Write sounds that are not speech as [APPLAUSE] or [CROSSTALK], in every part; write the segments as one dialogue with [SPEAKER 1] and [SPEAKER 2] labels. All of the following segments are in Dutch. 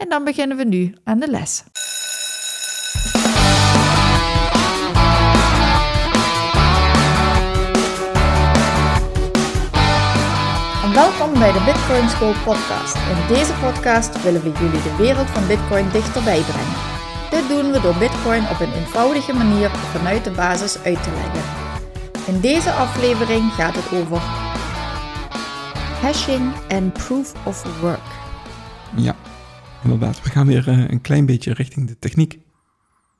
[SPEAKER 1] en dan beginnen we nu aan de les. En welkom bij de Bitcoin School podcast. In deze podcast willen we jullie de wereld van Bitcoin dichterbij brengen. Dit doen we door Bitcoin op een eenvoudige manier vanuit de basis uit te leggen. In deze aflevering gaat het over hashing en proof of work.
[SPEAKER 2] Ja, inderdaad. We gaan weer eh, een klein beetje richting de techniek.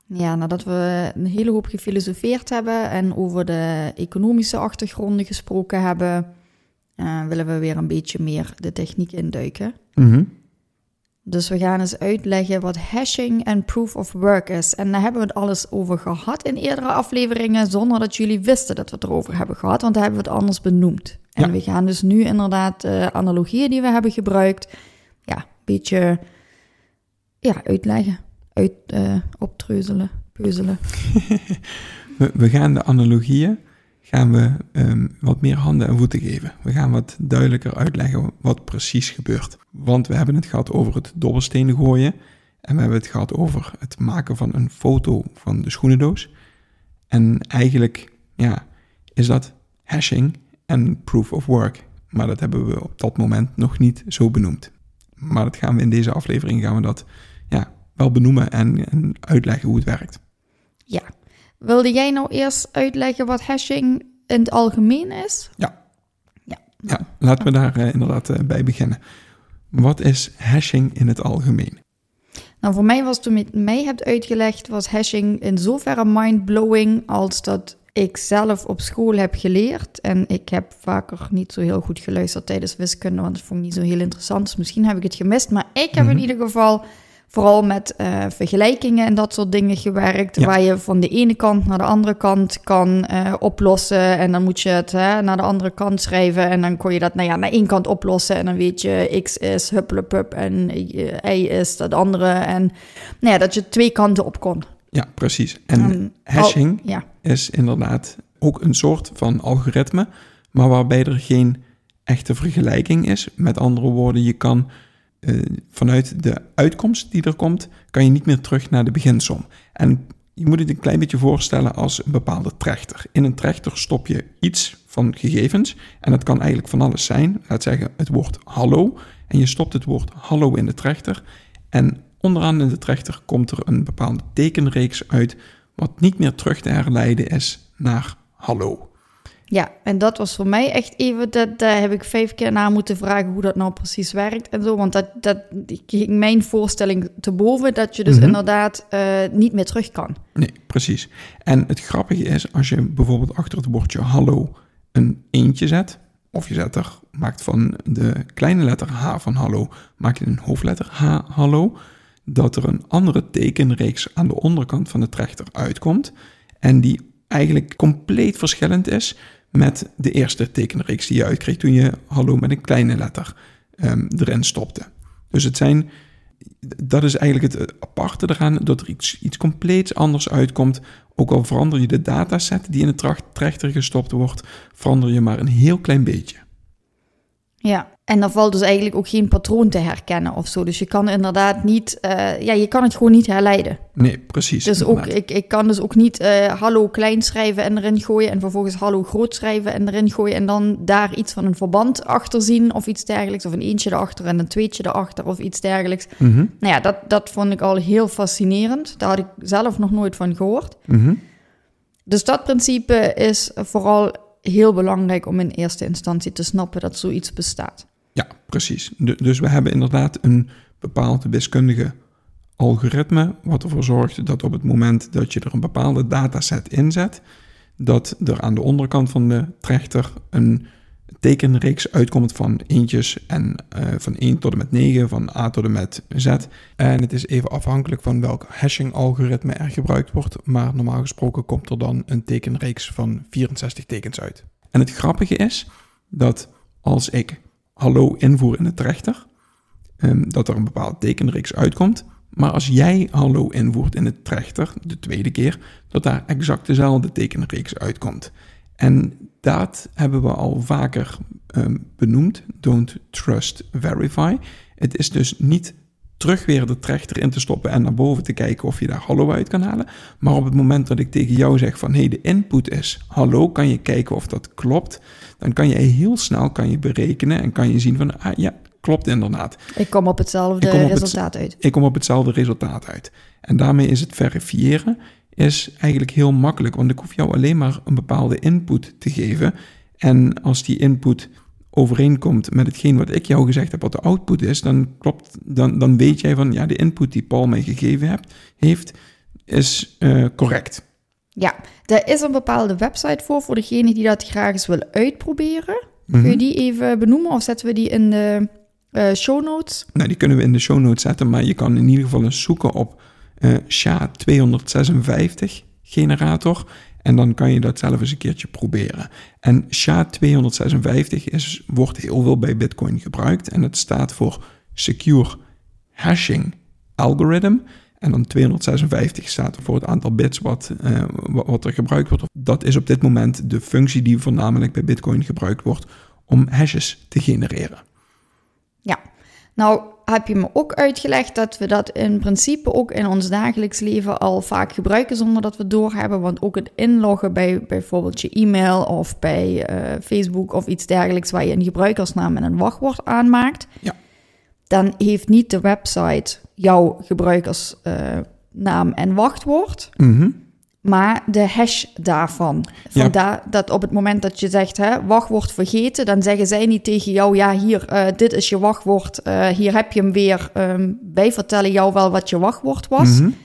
[SPEAKER 1] Ja, nadat we een hele hoop gefilosofeerd hebben en over de economische achtergronden gesproken hebben, uh, willen we weer een beetje meer de techniek induiken.
[SPEAKER 2] Mm
[SPEAKER 1] Dus we gaan eens uitleggen wat hashing en proof of work is. En daar hebben we het alles over gehad in eerdere afleveringen, zonder dat jullie wisten dat we het erover hebben gehad, want daar hebben we het anders benoemd. En
[SPEAKER 2] Ja.
[SPEAKER 1] we gaan dus nu inderdaad de analogieën die we hebben gebruikt, ja, een beetje ja, uitleggen, uit, eh, optreuzelen, peuzelen. [LAUGHS]
[SPEAKER 2] We, gaan de analogieën gaan we, ehm, wat meer handen en voeten geven. We gaan wat duidelijker uitleggen wat precies gebeurt. Want we hebben het gehad over het dobbelstenen gooien. En we hebben het gehad over het maken van een foto van de schoenendoos. En eigenlijk ja, is dat hashing en proof of work. Maar dat hebben we op dat moment nog niet zo benoemd. Maar dat gaan we in deze aflevering gaan we dat wel benoemen en, en uitleggen hoe het werkt.
[SPEAKER 1] Ja. Wilde jij nou eerst uitleggen wat hashing in het algemeen is?
[SPEAKER 2] Ja.
[SPEAKER 1] Ja.
[SPEAKER 2] Ja, laten we daar eh, inderdaad eh, bij beginnen. Wat is hashing in het algemeen?
[SPEAKER 1] Nou, voor mij was toen je het mij hebt uitgelegd, was hashing in zoverre mind-blowing als dat ik zelf op school heb geleerd. En ik heb vaker niet zo heel goed geluisterd tijdens wiskunde, want dat vond ik niet zo heel interessant. Dus misschien heb ik het gemist. Maar ik heb in
[SPEAKER 2] Mhm.
[SPEAKER 1] ieder geval vooral met eh, vergelijkingen en dat soort dingen gewerkt.
[SPEAKER 2] Ja.
[SPEAKER 1] Waar je van de ene kant naar de andere kant kan eh, oplossen. En dan moet je het hè, naar de andere kant schrijven. En dan kon je dat nou ja, naar één kant oplossen. En dan weet je, x is huppelepup en y is dat andere. En nou ja, dat je twee kanten op kon.
[SPEAKER 2] Ja, precies. En
[SPEAKER 1] En
[SPEAKER 2] hashing
[SPEAKER 1] ja,
[SPEAKER 2] is inderdaad ook een soort van algoritme, maar waarbij er geen echte vergelijking is. Met andere woorden, je kan eh, vanuit de uitkomst die er komt, kan je niet meer terug naar de beginsom. En je moet het een klein beetje voorstellen als een bepaalde trechter. In een trechter stop je iets van gegevens en dat kan eigenlijk van alles zijn. Laat zeggen het woord hallo en je stopt het woord hallo in de trechter en onderaan in de trechter komt er een bepaalde tekenreeks uit wat niet meer terug te herleiden is naar hallo.
[SPEAKER 1] Ja, en dat was voor mij echt even, dat, daar heb ik vijf keer naar moeten vragen hoe dat nou precies werkt en zo. Want dat, dat ging mijn voorstelling te boven, dat je dus
[SPEAKER 2] Mhm.
[SPEAKER 1] inderdaad eh, niet meer terug kan.
[SPEAKER 2] Nee, precies. En het grappige is, als je bijvoorbeeld achter het woordje hallo een eentje zet, of je zet er, maakt van de kleine letter H van hallo, maak je een hoofdletter H hallo, dat er een andere tekenreeks aan de onderkant van de trechter uitkomt en die eigenlijk compleet verschillend is met de eerste tekenreeks die je uitkreeg toen je hallo met een kleine letter ehm, erin stopte. Dus het zijn dat is eigenlijk het aparte eraan, dat er iets, iets compleets anders uitkomt. Ook al verander je de dataset die in de tracht- trechter gestopt wordt, verander je maar een heel klein beetje.
[SPEAKER 1] Ja, en dan valt dus eigenlijk ook geen patroon te herkennen of zo. Dus je kan inderdaad niet, eh, ja, je kan het gewoon niet herleiden.
[SPEAKER 2] Nee, precies.
[SPEAKER 1] Dus ook, ik, ik kan dus ook niet eh, hallo klein schrijven en erin gooien en vervolgens hallo groot schrijven en erin gooien en dan daar iets van een verband achter zien of iets dergelijks. Of een eentje erachter en een tweetje erachter of iets dergelijks.
[SPEAKER 2] Mhm,
[SPEAKER 1] Nou ja, dat, dat vond ik al heel fascinerend. Daar had ik zelf nog nooit van gehoord.
[SPEAKER 2] mhm.
[SPEAKER 1] Dus dat principe is vooral heel belangrijk om in eerste instantie te snappen dat zoiets bestaat.
[SPEAKER 2] Ja, precies. Du- dus we hebben inderdaad een bepaald wiskundige algoritme, wat ervoor zorgt dat op het moment dat je er een bepaalde dataset inzet, dat er aan de onderkant van de trechter een tekenreeks uitkomt van eentjes en uh, van 1 tot en met 9, van A tot en met Z. En het is even afhankelijk van welk hashing-algoritme er gebruikt wordt, maar normaal gesproken komt er dan een tekenreeks van 64 tekens uit. En het grappige is dat als ik hallo invoer in de trechter, um, dat er een bepaalde tekenreeks uitkomt. Maar als jij hallo invoert in de trechter, de tweede keer, dat daar exact dezelfde tekenreeks uitkomt. En dat hebben we al vaker um, benoemd. Don't trust, verify. Het is dus niet terug weer de trechter in te stoppen en naar boven te kijken of je daar hallo uit kan halen. Maar op het moment dat ik tegen jou zeg van hé, hey, de input is hallo, kan je kijken of dat klopt. Dan kan je heel snel kan je berekenen en kan je zien van ah, ja, klopt inderdaad.
[SPEAKER 1] Ik kom op hetzelfde resultaat uit.
[SPEAKER 2] Ik kom op hetzelfde resultaat uit. En daarmee is het verifiëren is eigenlijk heel makkelijk, want ik hoef jou alleen maar een bepaalde input te geven. En als die input overeenkomt met hetgeen wat ik jou gezegd heb, wat de output is, dan klopt, dan, dan weet jij van ja, de input die Paul mij gegeven hebt, heeft, is uh, correct.
[SPEAKER 1] Ja, daar is een bepaalde website voor, voor degene die dat graag eens willen uitproberen. Kun je mhm. die even benoemen of zetten we die in de uh, show notes?
[SPEAKER 2] Nou, die kunnen we in de show notes zetten, maar je kan in ieder geval eens zoeken op uh, SHA-256 generator. En dan kan je dat zelf eens een keertje proberen. En SHA-256 is, wordt heel veel bij Bitcoin gebruikt. En het staat voor Secure Hashing Algorithm. En dan 256 staat er voor het aantal bits wat, uh, wat er gebruikt wordt. Dat is op dit moment de functie die voornamelijk bij Bitcoin gebruikt wordt om hashes te genereren.
[SPEAKER 1] Ja, nou heb je me ook uitgelegd dat we dat in principe ook in ons dagelijks leven al vaak gebruiken zonder dat we doorhebben. Want ook het inloggen bij bijvoorbeeld je e-mail of bij uh, Facebook of iets dergelijks waar je een gebruikersnaam en een wachtwoord aanmaakt. Ja. Dan heeft niet de website jouw gebruikersnaam en wachtwoord. Mm maar de hash daarvan. Vandaar dat op het moment dat je zegt, hè, wachtwoord vergeten, dan zeggen zij niet tegen jou, ja, hier, uh, dit is je wachtwoord, uh, hier heb je hem weer. Um, wij vertellen jou wel wat je wachtwoord was. Mm -hmm.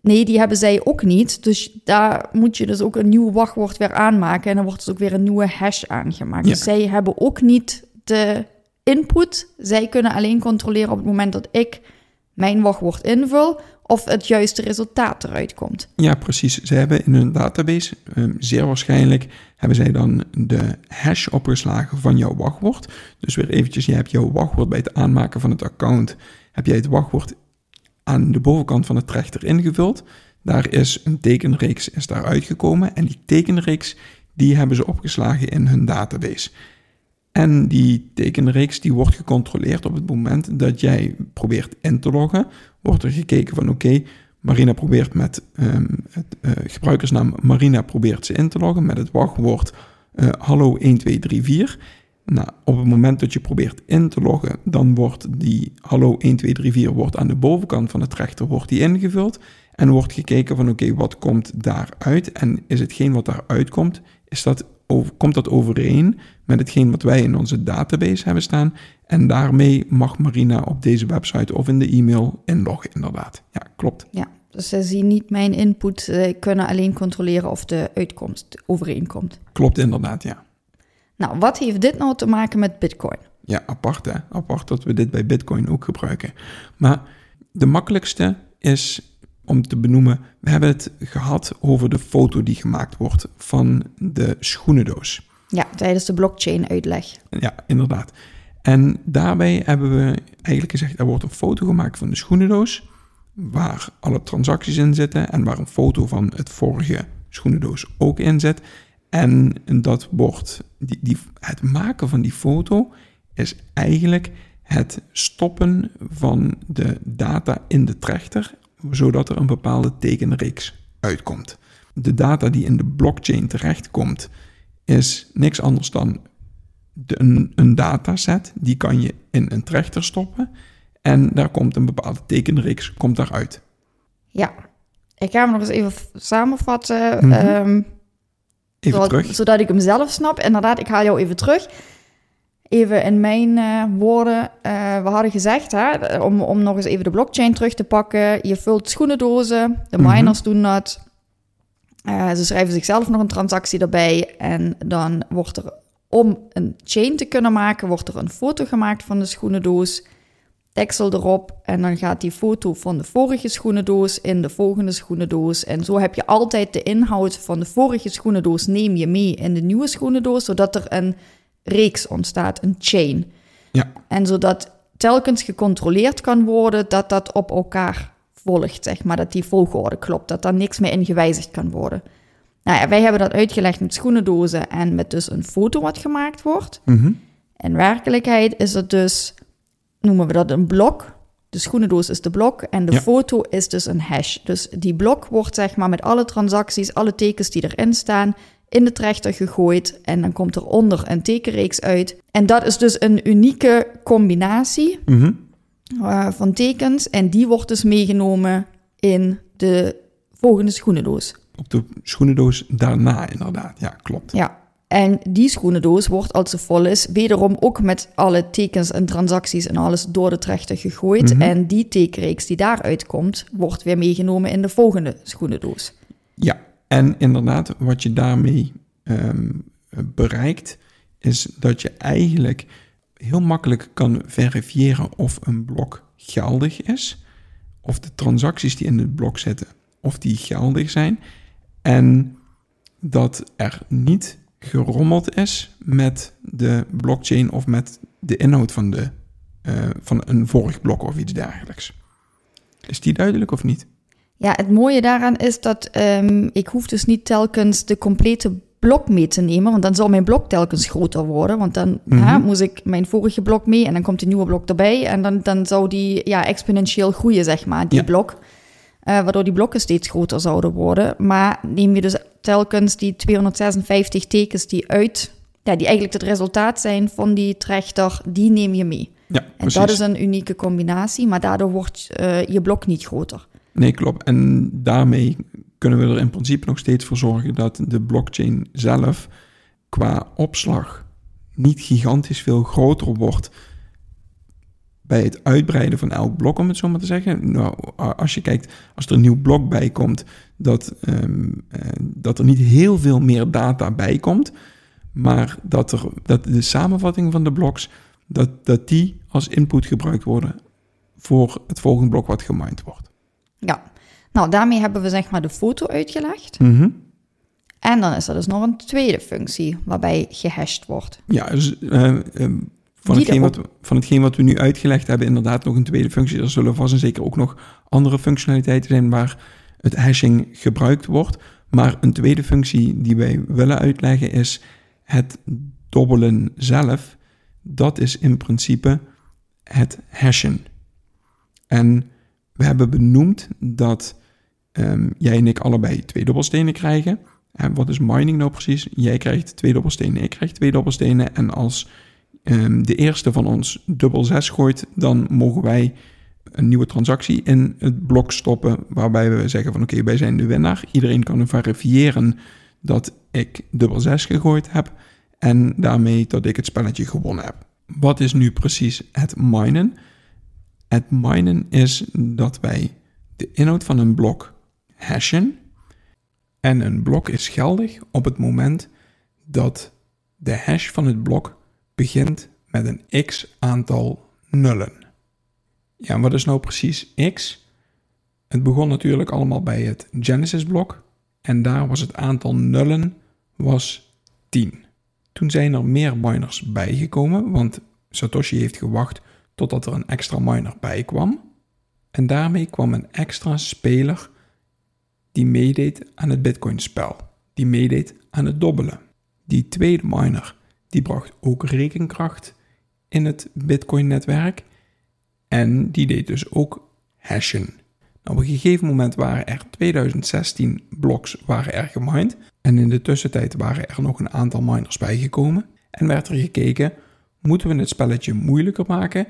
[SPEAKER 1] Nee, die hebben zij ook niet. Dus daar moet je dus ook een nieuw wachtwoord weer aanmaken. En dan wordt dus ook weer een nieuwe hash aangemaakt. Dus zij hebben ook niet de input. Zij kunnen alleen controleren op het moment dat ik mijn wachtwoord invul of het juiste resultaat eruit komt.
[SPEAKER 2] Ja, precies. Ze hebben in hun database, um, zeer waarschijnlijk, hebben zij dan de hash opgeslagen van jouw wachtwoord. Dus weer eventjes, je hebt jouw wachtwoord bij het aanmaken van het account, heb jij het wachtwoord aan de bovenkant van het trechter ingevuld. Daar is een tekenreeks is daar uitgekomen en die tekenreeks die hebben ze opgeslagen in hun database. En die tekenreeks die wordt gecontroleerd op het moment dat jij probeert in te loggen. Wordt er gekeken van oké, Marina probeert met um, het uh, gebruikersnaam Marina probeert ze in te loggen met het wachtwoord uh, hallo 1234. Nou, op het moment dat je probeert in te loggen, dan wordt die hallo 1234 wordt aan de bovenkant van het rechter wordt die ingevuld. En wordt gekeken van oké, wat komt daaruit? En is hetgeen wat daaruit komt, is dat komt dat overeen met hetgeen wat wij in onze database hebben staan. En daarmee mag Marina op deze website of in de e-mail inloggen, inderdaad. Ja, klopt.
[SPEAKER 1] Ja, dus ze zien niet mijn input, ze kunnen alleen controleren of de uitkomst overeenkomt.
[SPEAKER 2] Klopt, inderdaad, ja.
[SPEAKER 1] Nou, wat heeft dit nou te maken met Bitcoin?
[SPEAKER 2] Ja, apart hè. Apart dat we dit bij Bitcoin ook gebruiken. Maar de makkelijkste is om te benoemen, we hebben het gehad over de foto die gemaakt wordt van de schoenendoos.
[SPEAKER 1] Ja, tijdens de blockchain-uitleg.
[SPEAKER 2] Ja, inderdaad. En daarbij hebben we eigenlijk gezegd, er wordt een foto gemaakt van de schoenendoos, waar alle transacties in zitten en waar een foto van het vorige schoenendoos ook in zit. En dat wordt, die, die, het maken van die foto is eigenlijk het stoppen van de data in de trechter zodat er een bepaalde tekenreeks uitkomt. De data die in de blockchain terechtkomt, is niks anders dan de, een, een dataset. Die kan je in een trechter stoppen en daar komt een bepaalde tekenreeks komt daaruit.
[SPEAKER 1] Ja, ik ga hem nog eens even samenvatten. Mm -hmm. even zodat, terug. zodat ik hem zelf snap. Inderdaad, ik haal jou even terug. Even in mijn uh, woorden, uh, we hadden gezegd, hè, om, om nog eens even de blockchain terug te pakken. Je vult schoenendozen, de mhm. miners doen dat. Uh, ze schrijven zichzelf nog een transactie erbij en dan wordt er Om een chain te kunnen maken, wordt er een foto gemaakt van de schoenendoos, deksel erop en dan gaat die foto van de vorige schoenendoos in de volgende schoenendoos. En zo heb je altijd de inhoud van de vorige schoenendoos neem je mee in de nieuwe schoenendoos, zodat er een reeks ontstaat, een chain.
[SPEAKER 2] Ja.
[SPEAKER 1] En zodat telkens gecontroleerd kan worden dat dat op elkaar volgt, zeg maar, dat die volgorde klopt, dat daar niks meer in gewijzigd kan worden. Nou ja, wij hebben dat uitgelegd met schoenendozen en met dus een foto wat gemaakt wordt.
[SPEAKER 2] Mhm.
[SPEAKER 1] In werkelijkheid is het dus, noemen we dat een blok. De schoenendoos is de blok en de
[SPEAKER 2] Ja.
[SPEAKER 1] foto is dus een hash. Dus die blok wordt zeg maar met alle transacties, alle tekens die erin staan, in de trechter gegooid. En dan komt er onder een tekenreeks uit. En dat is dus een unieke combinatie
[SPEAKER 2] Mhm.
[SPEAKER 1] eh, van tekens. En die wordt dus meegenomen in de volgende schoenendoos.
[SPEAKER 2] Op de schoenendoos daarna inderdaad. Ja, klopt.
[SPEAKER 1] Ja. En die schoenendoos wordt, als ze vol is, wederom ook met alle tekens en transacties en alles door de trechter gegooid.
[SPEAKER 2] Mhm.
[SPEAKER 1] En die tekenreeks die daaruit komt, wordt weer meegenomen in de volgende schoenendoos.
[SPEAKER 2] Ja, en inderdaad, wat je daarmee ehm, bereikt, is dat je eigenlijk heel makkelijk kan verifiëren of een blok geldig is, of de transacties die in het blok zitten, of die geldig zijn, en dat er niet gerommeld is met de blockchain of met de inhoud van, de, eh, van een vorig blok of iets dergelijks. Is die duidelijk of niet?
[SPEAKER 1] Ja, het mooie daaraan is dat ehm, ik hoef dus niet telkens de complete blok mee te nemen, want dan zal mijn blok telkens groter worden. Want dan ja, moest ik mijn vorige blok mee en dan komt een nieuwe blok erbij. En dan, dan zou die ja, exponentieel groeien, zeg maar, die
[SPEAKER 2] Ja.
[SPEAKER 1] blok. Eh, waardoor die blokken steeds groter zouden worden. Maar neem je dus telkens die 256 tekens die uit, ja, die eigenlijk het resultaat zijn van die trechter, die neem je mee.
[SPEAKER 2] Ja,
[SPEAKER 1] En
[SPEAKER 2] precies.
[SPEAKER 1] dat is een unieke combinatie, maar daardoor wordt eh, je blok niet groter.
[SPEAKER 2] Nee, klopt. En daarmee kunnen we er in principe nog steeds voor zorgen dat de blockchain zelf qua opslag niet gigantisch veel groter wordt bij het uitbreiden van elk blok, om het zo maar te zeggen. Nou, als je kijkt, als er een nieuw blok bij komt, dat, ehm, eh, dat er niet heel veel meer data bij komt, maar dat, er, dat de samenvatting van de bloks, dat, dat die als input gebruikt worden voor het volgende blok wat gemined wordt.
[SPEAKER 1] Ja, nou daarmee hebben we zeg maar de foto uitgelegd.
[SPEAKER 2] Mhm.
[SPEAKER 1] En dan is er dus nog een tweede functie waarbij gehashed wordt.
[SPEAKER 2] Ja, dus eh, eh, van, hetgeen wat, van hetgeen wat we nu uitgelegd hebben, inderdaad nog een tweede functie. Er zullen vast en zeker ook nog andere functionaliteiten zijn waar het hashing gebruikt wordt. Maar een tweede functie die wij willen uitleggen is het dobbelen zelf. Dat is in principe het hashen. En we hebben benoemd dat ehm, jij en ik allebei twee dobbelstenen krijgen. En wat is mining nou precies? Jij krijgt twee dobbelstenen, ik krijg twee dobbelstenen. En als ehm, de eerste van ons dubbel 6 gooit, dan mogen wij een nieuwe transactie in het blok stoppen. Waarbij we zeggen van oké, wij zijn de winnaar. Iedereen kan verifiëren dat ik dubbel 6 gegooid heb. En daarmee dat ik het spelletje gewonnen heb. Wat is nu precies het minen? Het minen is dat wij de inhoud van een blok hashen. En een blok is geldig op het moment dat de hash van het blok begint met een x aantal nullen. Ja, wat is nou precies x? Het begon natuurlijk allemaal bij het Genesis blok en daar was het aantal nullen was 10. Toen zijn er meer miners bijgekomen, want Satoshi heeft gewacht totdat er een extra miner bij kwam. En daarmee kwam een extra speler die meedeed aan het Bitcoin-spel, die meedeed aan het dobbelen. Die tweede miner, die bracht ook rekenkracht in het Bitcoin-netwerk en die deed dus ook hashen. Nou, op een gegeven moment waren er 2016 bloks waren er gemined en in de tussentijd waren er nog een aantal miners bijgekomen en werd er gekeken, moeten we het spelletje moeilijker maken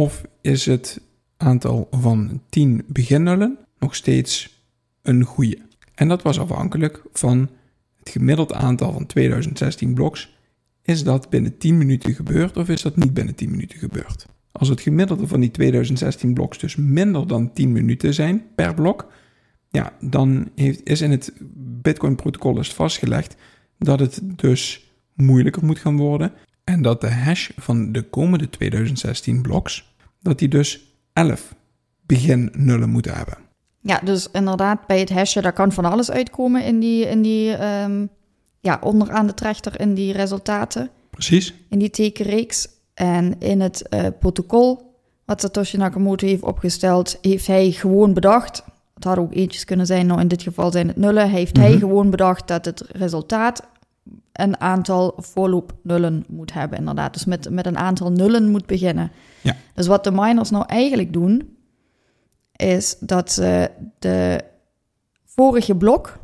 [SPEAKER 2] of is het aantal van 10 beginnullen nog steeds een goede. En dat was afhankelijk van het gemiddeld aantal van 2016 bloks. Is dat binnen 10 minuten gebeurd of is dat niet binnen 10 minuten gebeurd? Als het gemiddelde van die 2016 bloks dus minder dan 10 minuten zijn per blok, ja, dan heeft, is in het Bitcoin-protocol is vastgelegd dat het dus moeilijker moet gaan worden. En dat de hash van de komende 2016 bloks, dat die dus 11 beginnullen moeten hebben.
[SPEAKER 1] Ja, dus inderdaad, bij het hashen, daar kan van alles uitkomen in die, in die ehm, ja, onderaan de trechter in die resultaten.
[SPEAKER 2] Precies.
[SPEAKER 1] In die tekenreeks. En in het uh, protocol wat Satoshi Nakamoto heeft opgesteld, heeft hij gewoon bedacht. Het had ook eentjes kunnen zijn, nou in dit geval zijn het nullen. Heeft hij
[SPEAKER 2] Mhm.
[SPEAKER 1] gewoon bedacht dat het resultaat een aantal voorloop nullen moet hebben, inderdaad. Dus met, met een aantal nullen moet beginnen.
[SPEAKER 2] Ja.
[SPEAKER 1] Dus wat de miners nou eigenlijk doen, is dat ze de vorige blok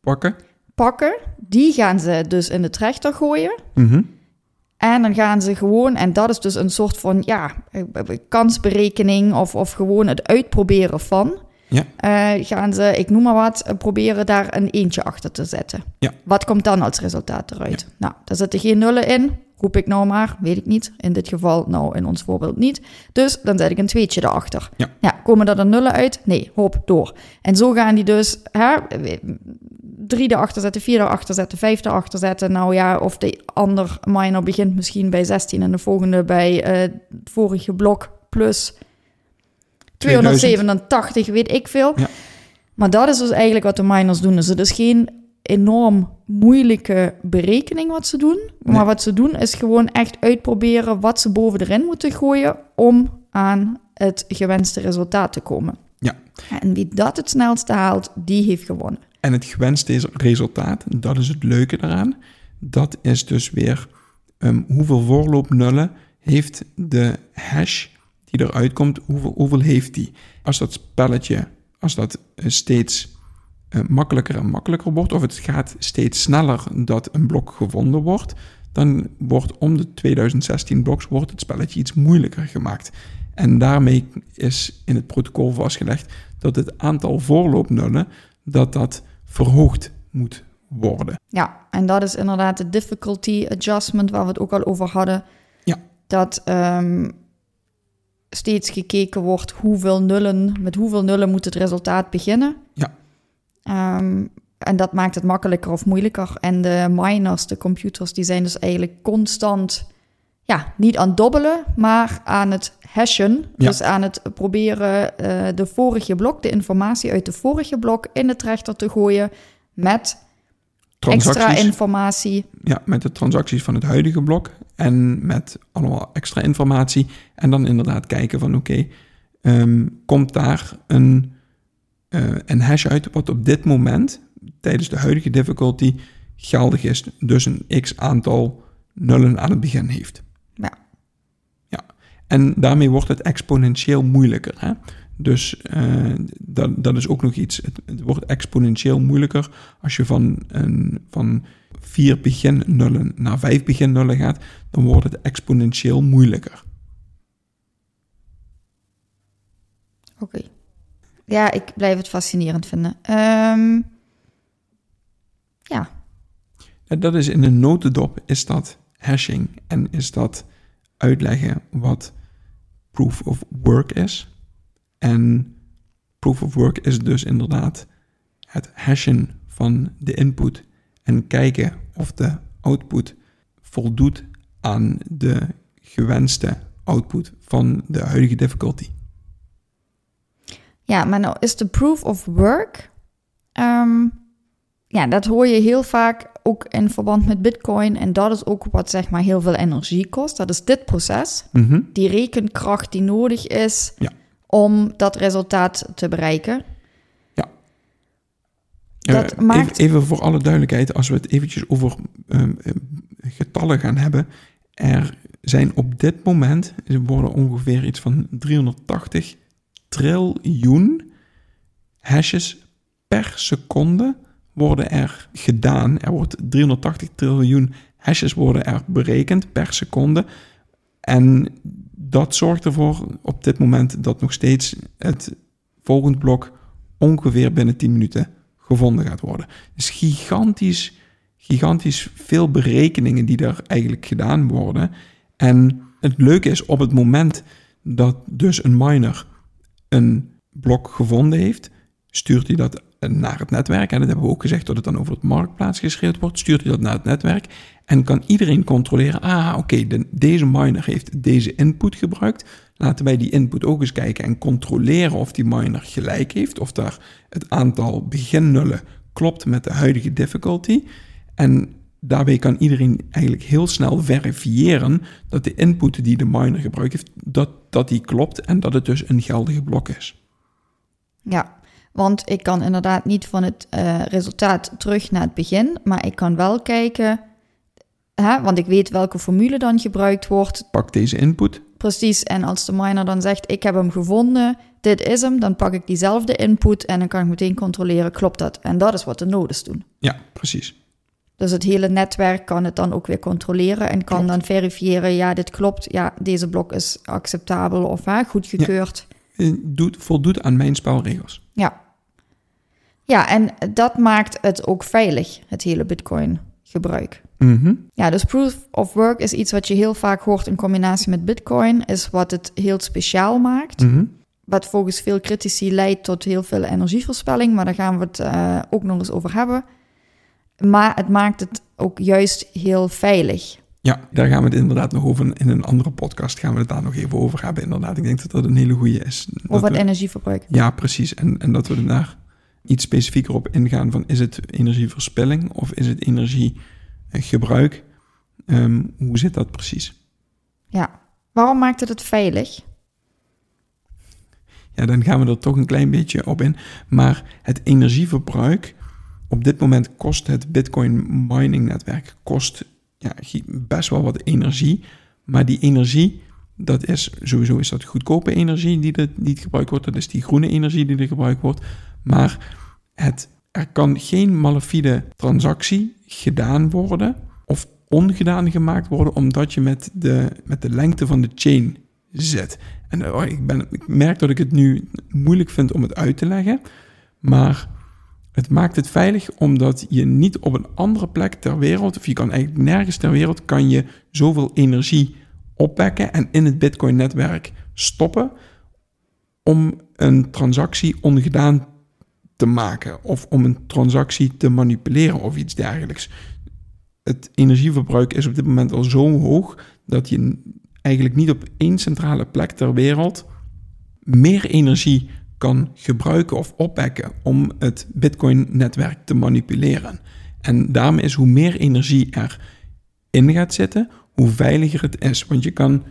[SPEAKER 2] Pakken.
[SPEAKER 1] pakken, die gaan ze dus in de trechter gooien.
[SPEAKER 2] Mhm.
[SPEAKER 1] En dan gaan ze gewoon, en dat is dus een soort van ja, eh, kansberekening of, of gewoon het uitproberen van.
[SPEAKER 2] Ja.
[SPEAKER 1] eh, gaan ze, ik noem maar wat, eh, proberen daar een eentje achter te zetten.
[SPEAKER 2] Ja.
[SPEAKER 1] Wat komt dan als resultaat eruit? Nou, daar zitten geen nullen in. Roep ik nou maar, weet ik niet. In dit geval, nou in ons voorbeeld niet. Dus dan zet ik een tweetje erachter.
[SPEAKER 2] Ja.
[SPEAKER 1] komen er dan nullen uit? Nee, hop, door. En zo gaan die dus hè, drie erachter zetten, vier erachter zetten, vijf erachter zetten. Nou ja, of de ander minor begint misschien bij 16 en de volgende bij eh, het vorige blok plus 287, weet ik veel.
[SPEAKER 2] Ja.
[SPEAKER 1] Maar dat is dus eigenlijk wat de miners doen. Dus het is geen enorm moeilijke berekening wat ze doen. Maar
[SPEAKER 2] Nee.
[SPEAKER 1] wat ze doen is gewoon echt uitproberen wat ze boven erin moeten gooien om aan het gewenste resultaat te komen.
[SPEAKER 2] Ja.
[SPEAKER 1] En wie dat het snelste haalt, die heeft gewonnen.
[SPEAKER 2] En het gewenste resultaat, dat is het leuke daaraan. Dat is dus weer ehm, hoeveel voorloopnullen heeft de hash die eruit komt, hoeveel, hoeveel heeft die? Als dat spelletje, als dat eh, steeds eh, makkelijker en makkelijker wordt, of het gaat steeds sneller dat een blok gevonden wordt, dan wordt om de 2016 bloks wordt het spelletje iets moeilijker gemaakt. En daarmee is in het protocol vastgelegd dat het aantal voorloopnullen dat dat verhoogd moet worden.
[SPEAKER 1] Ja, en dat is inderdaad de difficulty adjustment waar we het ook al over hadden.
[SPEAKER 2] Ja.
[SPEAKER 1] Dat ehm, steeds gekeken wordt hoeveel nullen, met hoeveel nullen moet het resultaat beginnen.
[SPEAKER 2] Ja.
[SPEAKER 1] Ehm, en dat maakt het makkelijker of moeilijker. En de miners, de computers, die zijn dus eigenlijk constant, ja, niet aan het dobbelen, maar aan het hashen.
[SPEAKER 2] Ja.
[SPEAKER 1] Dus aan het proberen eh, de vorige blok, de informatie uit de vorige blok in de trechter te gooien met extra informatie.
[SPEAKER 2] ja, met de transacties van het huidige blok en met allemaal extra informatie. En dan inderdaad kijken van oké, ehm, komt daar een, eh, een hash uit wat op dit moment tijdens de huidige difficulty geldig is. Dus een x aantal nullen aan het begin heeft.
[SPEAKER 1] Ja.
[SPEAKER 2] Ja, en daarmee wordt het exponentieel moeilijker. Hè? Dus eh, dat, dat is ook nog iets. Het, het wordt exponentieel moeilijker als je van, een, van vier beginnullen naar vijf beginnullen gaat. Dan wordt het exponentieel moeilijker.
[SPEAKER 1] Oké. Ja, ik blijf het fascinerend vinden. Ehm, ja,
[SPEAKER 2] En dat is in een notendop is dat hashing en is dat uitleggen wat proof of work is. En proof of work is dus inderdaad het hashen van de input en kijken of de output voldoet aan de gewenste output van de huidige difficulty.
[SPEAKER 1] ja, maar nou is de proof of work. ehm, ja, dat hoor je heel vaak ook in verband met Bitcoin. En dat is ook wat zeg maar heel veel energie kost. Dat is dit proces.
[SPEAKER 2] Mhm.
[SPEAKER 1] Die rekenkracht die nodig is
[SPEAKER 2] Ja.
[SPEAKER 1] om dat resultaat te bereiken. Dat maakt-
[SPEAKER 2] even, even voor alle duidelijkheid, als we het eventjes over ehm, eh, getallen gaan hebben. Er zijn op dit moment, er worden ongeveer iets van 380 triljoen hashes per seconde worden er gedaan. Er wordt 380 triljoen hashes worden er berekend per seconde. En dat zorgt ervoor op dit moment dat nog steeds het volgende blok ongeveer binnen 10 minuten gevonden gaat worden. Dus gigantisch, gigantisch veel berekeningen die er eigenlijk gedaan worden. En het leuke is op het moment dat dus een miner een blok gevonden heeft, stuurt hij dat naar het netwerk. En dat hebben we ook gezegd dat het dan over het marktplaats geschreeuwd wordt. Stuurt hij dat naar het netwerk. En kan iedereen controleren, ah oké, de, deze miner heeft deze input gebruikt. Laten wij die input ook eens kijken en controleren of die miner gelijk heeft. Of daar het aantal beginnullen klopt met de huidige difficulty. En daarbij kan iedereen eigenlijk heel snel verifiëren dat de input die de miner gebruikt heeft, dat, dat die klopt en dat het dus een geldige blok is.
[SPEAKER 1] Ja, want ik kan inderdaad niet van het uh, resultaat terug naar het begin, maar ik kan wel kijken, hè, want ik weet welke formule dan gebruikt wordt.
[SPEAKER 2] Pak deze input.
[SPEAKER 1] Precies, en als de miner dan zegt, ik heb hem gevonden, dit is hem, dan pak ik diezelfde input en dan kan ik meteen controleren, klopt dat? En dat is wat de nodes doen.
[SPEAKER 2] Ja, precies.
[SPEAKER 1] Dus het hele netwerk kan het dan ook weer controleren en kan dan verifiëren, ja, dit klopt, ja, deze blok is acceptabel of hè, goedgekeurd.
[SPEAKER 2] Ja, doet, voldoet aan mijn spelregels.
[SPEAKER 1] Ja. Ja, en dat maakt het ook veilig, het hele Bitcoin gebruik.
[SPEAKER 2] Mm
[SPEAKER 1] Ja, dus proof of work is iets wat je heel vaak hoort in combinatie met Bitcoin, is wat het heel speciaal maakt.
[SPEAKER 2] Mhm.
[SPEAKER 1] Wat volgens veel critici leidt tot heel veel energieverspilling, maar daar gaan we het uh, ook nog eens over hebben. Maar het maakt het ook juist heel veilig.
[SPEAKER 2] Ja, daar gaan we het inderdaad nog over in een andere podcast. Gaan we het daar nog even over hebben. Inderdaad, ik denk dat dat een hele goede is.
[SPEAKER 1] Over het energieverbruik.
[SPEAKER 2] Ja, precies. En, en dat we daar iets specifieker op ingaan van is het energieverspilling of is het energiegebruik? Um, hoe zit dat precies?
[SPEAKER 1] Ja, waarom maakt het het veilig?
[SPEAKER 2] Ja, dan gaan we er toch een klein beetje op in. Maar het energieverbruik, op dit moment kost het Bitcoin mining netwerk kost, ja, best wel wat energie. Maar die energie, dat is sowieso is dat goedkope energie die, er, niet gebruikt wordt. Dat is die groene energie die er gebruikt wordt. Maar het, er kan geen malafide transactie gedaan worden of ongedaan gemaakt worden omdat je met de, met de lengte van de chain zit. En oh, ik, ben, ik merk dat ik het nu moeilijk vind om het uit te leggen, maar het maakt het veilig omdat je niet op een andere plek ter wereld, of je kan eigenlijk nergens ter wereld, kan je zoveel energie opwekken en in het Bitcoin-netwerk stoppen om een transactie ongedaan te maken of om een transactie te manipuleren of iets dergelijks. Het energieverbruik is op dit moment al zo hoog dat je eigenlijk niet op één centrale plek ter wereld meer energie kan gebruiken of opwekken om het Bitcoin-netwerk te manipuleren. En daarmee is hoe meer energie erin gaat zitten, hoe veiliger het is. Want je kan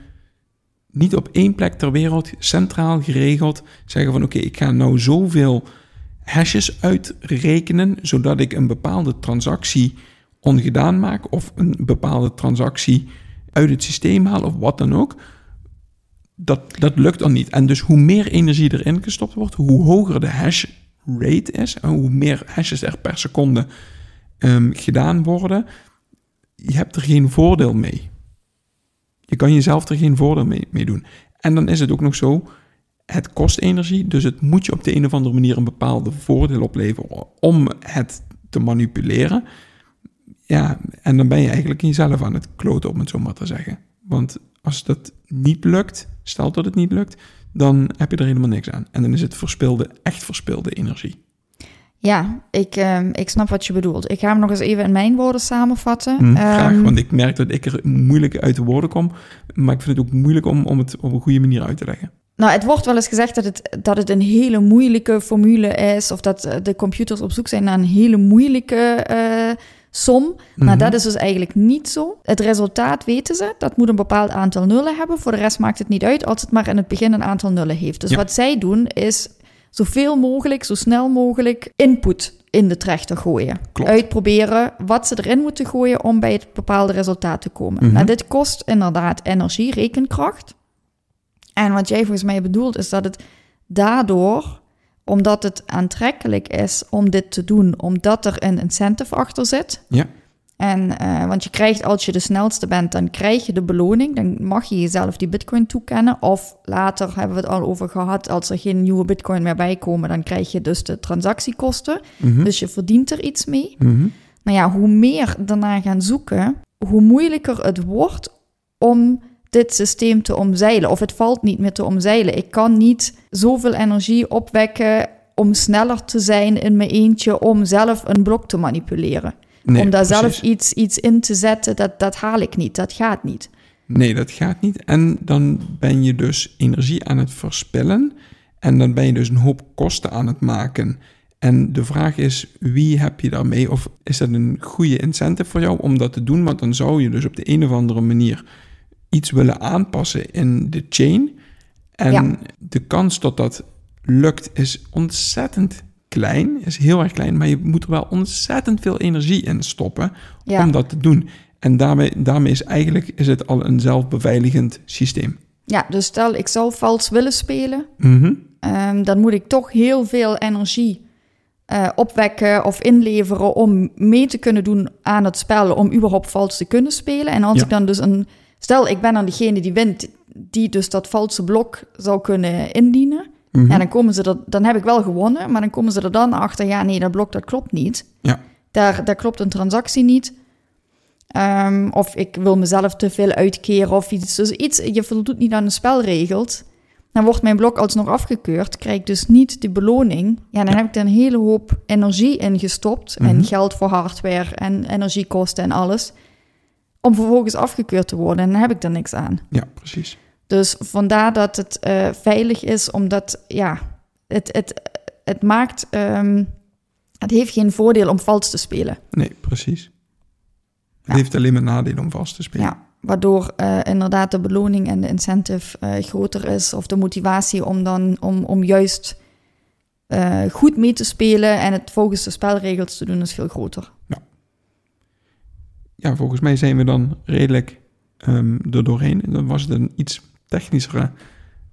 [SPEAKER 2] niet op één plek ter wereld centraal geregeld zeggen van oké, ik ga nou zoveel hashes uitrekenen, zodat ik een bepaalde transactie ongedaan maak of een bepaalde transactie uit het systeem haal of wat dan ook. Dat, dat lukt dan niet. En dus hoe meer energie erin gestopt wordt, hoe hoger de hash rate is en hoe meer hashes er per seconde um, gedaan worden, je hebt er geen voordeel mee. Je kan jezelf er geen voordeel mee, mee doen. En dan is het ook nog zo, het kost energie, dus het moet je op de een of andere manier een bepaalde voordeel opleveren om het te manipuleren. Ja, en dan ben je eigenlijk jezelf aan het kloten, om het zo maar te zeggen. Want als dat niet lukt, stel dat het niet lukt, dan heb je er helemaal niks aan. En dan is het verspilde, echt verspilde energie.
[SPEAKER 1] Ja, ik, uh, ik snap wat je bedoelt. Ik ga hem nog eens even in mijn woorden samenvatten.
[SPEAKER 2] Hm, graag, um, want ik merk dat ik er moeilijk uit de woorden kom. Maar ik vind het ook moeilijk om, om het op een goede manier uit te leggen.
[SPEAKER 1] Nou, het wordt wel eens gezegd dat het, dat het een hele moeilijke formule is, of dat de computers op zoek zijn naar een hele moeilijke uh, som. Mm -hmm. Nou, dat is dus eigenlijk niet zo. Het resultaat weten ze, dat moet een bepaald aantal nullen hebben. Voor de rest maakt het niet uit als het maar in het begin een aantal nullen heeft. Dus ja. wat zij doen is zoveel mogelijk, zo snel mogelijk input in de trechter gooien.
[SPEAKER 2] Klopt.
[SPEAKER 1] Uitproberen wat ze erin moeten gooien om bij het bepaalde resultaat te komen. Mm -hmm. Nou, dit kost inderdaad energie, rekenkracht. En wat jij volgens mij bedoelt is dat het daardoor, omdat het aantrekkelijk is om dit te doen, omdat er een incentive achter zit.
[SPEAKER 2] Ja.
[SPEAKER 1] En uh, want je krijgt, als je de snelste bent, dan krijg je de beloning. Dan mag je jezelf die bitcoin toekennen. Of later hebben we het al over gehad, als er geen nieuwe bitcoin meer bij komen, dan krijg je dus de transactiekosten.
[SPEAKER 2] Mm -hmm.
[SPEAKER 1] Dus je verdient er iets mee.
[SPEAKER 2] Mm -hmm.
[SPEAKER 1] Nou ja, hoe meer daarna gaan zoeken, hoe moeilijker het wordt om dit systeem te omzeilen. Of het valt niet meer te omzeilen. Ik kan niet zoveel energie opwekken om sneller te zijn in mijn eentje om zelf een blok te manipuleren.
[SPEAKER 2] Nee,
[SPEAKER 1] om daar
[SPEAKER 2] precies.
[SPEAKER 1] zelf iets, iets in te zetten, dat, dat haal ik niet. Dat gaat niet.
[SPEAKER 2] Nee, dat gaat niet. En dan ben je dus energie aan het verspillen. En dan ben je dus een hoop kosten aan het maken. En de vraag is, wie heb je daarmee? Of is dat een goede incentive voor jou om dat te doen? Want dan zou je dus op de een of andere manier iets willen aanpassen in de chain. En
[SPEAKER 1] Ja.
[SPEAKER 2] de kans dat dat lukt is ontzettend klein. Is heel erg klein, maar je moet er wel ontzettend veel energie in stoppen
[SPEAKER 1] Ja.
[SPEAKER 2] om dat te doen. En daarmee, daarmee is eigenlijk is het al een zelfbeveiligend systeem.
[SPEAKER 1] Ja, dus stel ik zou vals willen spelen,
[SPEAKER 2] Mhm.
[SPEAKER 1] Ehm, dan moet ik toch heel veel energie eh, opwekken of inleveren om mee te kunnen doen aan het spel, om überhaupt vals te kunnen spelen. En als
[SPEAKER 2] Ja.
[SPEAKER 1] ik dan dus een, stel ik ben dan degene die wint, die dus dat valse blok zou kunnen indienen.
[SPEAKER 2] Mhm.
[SPEAKER 1] Ja, dan komen ze er, dan heb ik wel gewonnen, maar dan komen ze er dan achter, ja nee, dat blok dat klopt niet.
[SPEAKER 2] Ja.
[SPEAKER 1] Daar, daar klopt een transactie niet. Ehm, of ik wil mezelf te veel uitkeren of iets. Dus iets, je voldoet niet aan de spelregels. Dan wordt mijn blok alsnog afgekeurd. Krijg ik dus niet de beloning. Ja, dan
[SPEAKER 2] Ja.
[SPEAKER 1] heb ik er een hele hoop energie in gestopt. En
[SPEAKER 2] Mhm.
[SPEAKER 1] geld voor hardware en energiekosten en alles. Om vervolgens afgekeurd te worden. En dan heb ik er niks aan.
[SPEAKER 2] Ja, precies.
[SPEAKER 1] Dus vandaar dat het eh, veilig is, omdat ja, het, het, het maakt. ehm, het heeft geen voordeel om vals te spelen.
[SPEAKER 2] Nee, precies. Het
[SPEAKER 1] Ja.
[SPEAKER 2] heeft alleen maar nadelen om vast te spelen.
[SPEAKER 1] Ja, waardoor eh, inderdaad de beloning en de incentive eh, groter is. Of de motivatie om dan om, om juist goed mee te spelen en het volgens de spelregels te doen is veel groter.
[SPEAKER 2] Ja, volgens mij zijn we dan redelijk ehm er doorheen. En dan was het een iets technischere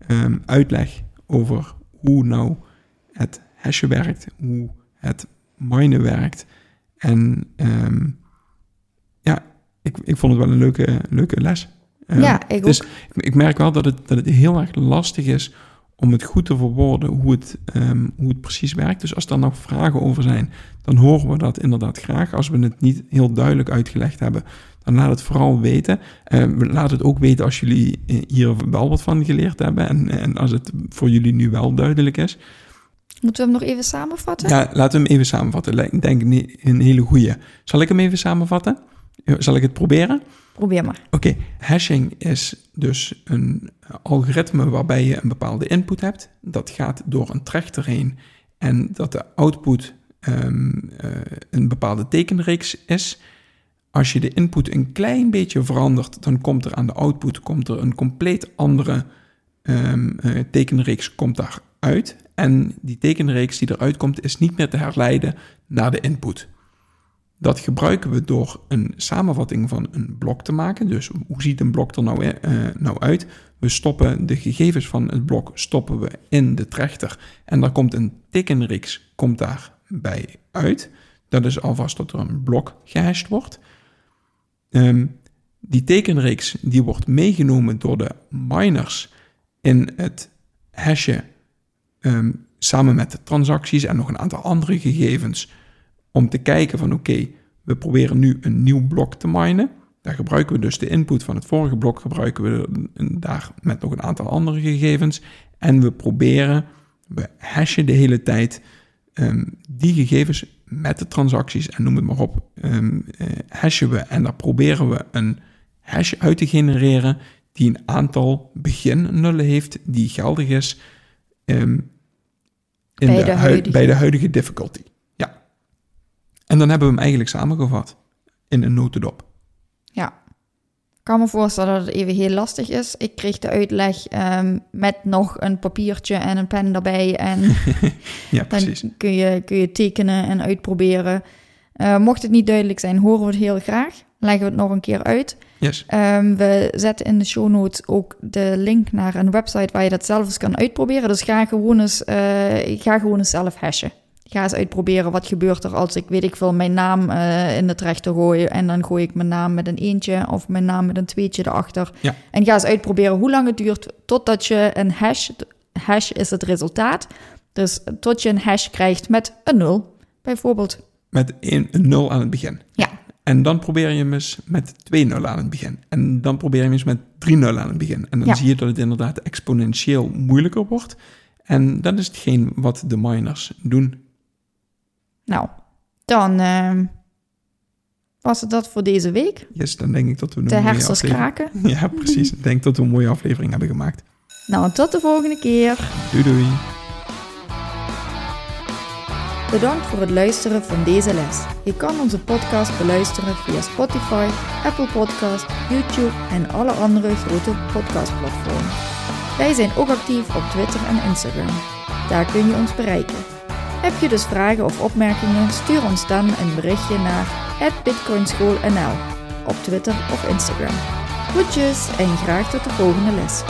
[SPEAKER 2] ehm, uitleg over hoe nou het hashen werkt, hoe het minen werkt. En ehm, ja, ik, ik vond het wel een leuke, leuke les.
[SPEAKER 1] Ja, ik
[SPEAKER 2] dus
[SPEAKER 1] ook.
[SPEAKER 2] ik, ik merk wel dat het, dat het heel erg lastig is om het goed te verwoorden hoe het, ehm, hoe het precies werkt. Dus als er nog vragen over zijn, dan horen we dat inderdaad graag. Als we het niet heel duidelijk uitgelegd hebben, dan laat het vooral weten. Eh, we laat het ook weten als jullie eh, hier wel wat van geleerd hebben en, en als het voor jullie nu wel duidelijk is.
[SPEAKER 1] Moeten we hem nog even samenvatten?
[SPEAKER 2] Ja, laten we hem even samenvatten. Ik denk een hele goeie. Zal ik hem even samenvatten? Zal ik het proberen?
[SPEAKER 1] Probeer maar.
[SPEAKER 2] Oké, hashing is dus een algoritme waarbij je een bepaalde input hebt. Dat gaat door een trechter heen en dat de output ehm, eh, een bepaalde tekenreeks is. Als je de input een klein beetje verandert, dan komt er aan de output komt er een compleet andere ehm, eh, tekenreeks komt daaruit. En die tekenreeks die eruit komt, is niet meer te herleiden naar de input. Dat gebruiken we door een samenvatting van een blok te maken. Dus hoe ziet een blok er nou, eh, nou uit? We stoppen de gegevens van het blok stoppen we in de trechter. En daar komt een tekenreeks komt daarbij uit. Dat is alvast dat er een blok gehashed wordt. Ehm, die tekenreeks die wordt meegenomen door de miners in het hashen ehm, samen met de transacties en nog een aantal andere gegevens om te kijken van oké, we proberen nu een nieuw blok te minen. Daar gebruiken we dus de input van het vorige blok, gebruiken we daar met nog een aantal andere gegevens. En we proberen, we hashen de hele tijd ehm, die gegevens met de transacties en noem het maar op, ehm, eh, hashen we. En daar proberen we een hash uit te genereren die een aantal beginnullen heeft, die geldig is ehm, in
[SPEAKER 1] Bij
[SPEAKER 2] de
[SPEAKER 1] de
[SPEAKER 2] hui-
[SPEAKER 1] huidige.
[SPEAKER 2] bij de huidige difficulty. En dan hebben we hem eigenlijk samengevat in een notendop.
[SPEAKER 1] Ja. Ik kan me voorstellen dat het even heel lastig is. Ik kreeg de uitleg ehm, met nog een papiertje en een pen erbij. En [LAUGHS]
[SPEAKER 2] Ja, precies.
[SPEAKER 1] dan kun je, kun je tekenen en uitproberen. Eh, mocht het niet duidelijk zijn, horen we het heel graag. Leggen we het nog een keer uit.
[SPEAKER 2] Yes.
[SPEAKER 1] Ehm, we zetten in de show notes ook de link naar een website waar je dat zelf eens kan uitproberen. Dus ga gewoon eens, eh, ga gewoon eens zelf hashen. Ga eens uitproberen wat gebeurt er als ik, weet ik veel, mijn naam eh, in de trechter gooi. En dan gooi ik mijn naam met een eentje of mijn naam met een tweetje erachter.
[SPEAKER 2] Ja.
[SPEAKER 1] En ga eens uitproberen hoe lang het duurt totdat je een hash, hash is het resultaat. Dus tot je een hash krijgt met een nul, bijvoorbeeld.
[SPEAKER 2] Met een, een 0 aan het begin.
[SPEAKER 1] Ja.
[SPEAKER 2] En dan probeer je hem eens met 2 nullen aan het begin. En dan probeer je hem eens met 3 nullen aan het begin. En dan
[SPEAKER 1] Ja.
[SPEAKER 2] zie je dat het inderdaad exponentieel moeilijker wordt. En dat is hetgeen wat de miners doen.
[SPEAKER 1] Nou, dan ehm, was het dat voor deze week.
[SPEAKER 2] Yes, dan denk ik dat we een
[SPEAKER 1] De
[SPEAKER 2] mooie
[SPEAKER 1] hersens
[SPEAKER 2] aflevering...
[SPEAKER 1] kraken. [LAUGHS]
[SPEAKER 2] Ja, precies. Ik denk dat we een mooie aflevering hebben gemaakt.
[SPEAKER 1] Nou, tot de volgende keer.
[SPEAKER 2] Doei doei.
[SPEAKER 1] Bedankt voor het luisteren van deze les. Je kan onze podcast beluisteren via Spotify, Apple Podcast, YouTube en alle andere grote podcastplatformen. Wij zijn ook actief op Twitter en Instagram. Daar kun je ons bereiken. Heb je dus vragen of opmerkingen? Stuur ons dan een berichtje naar bitcoinschoolnl op Twitter of Instagram. Groetjes en graag tot de volgende les.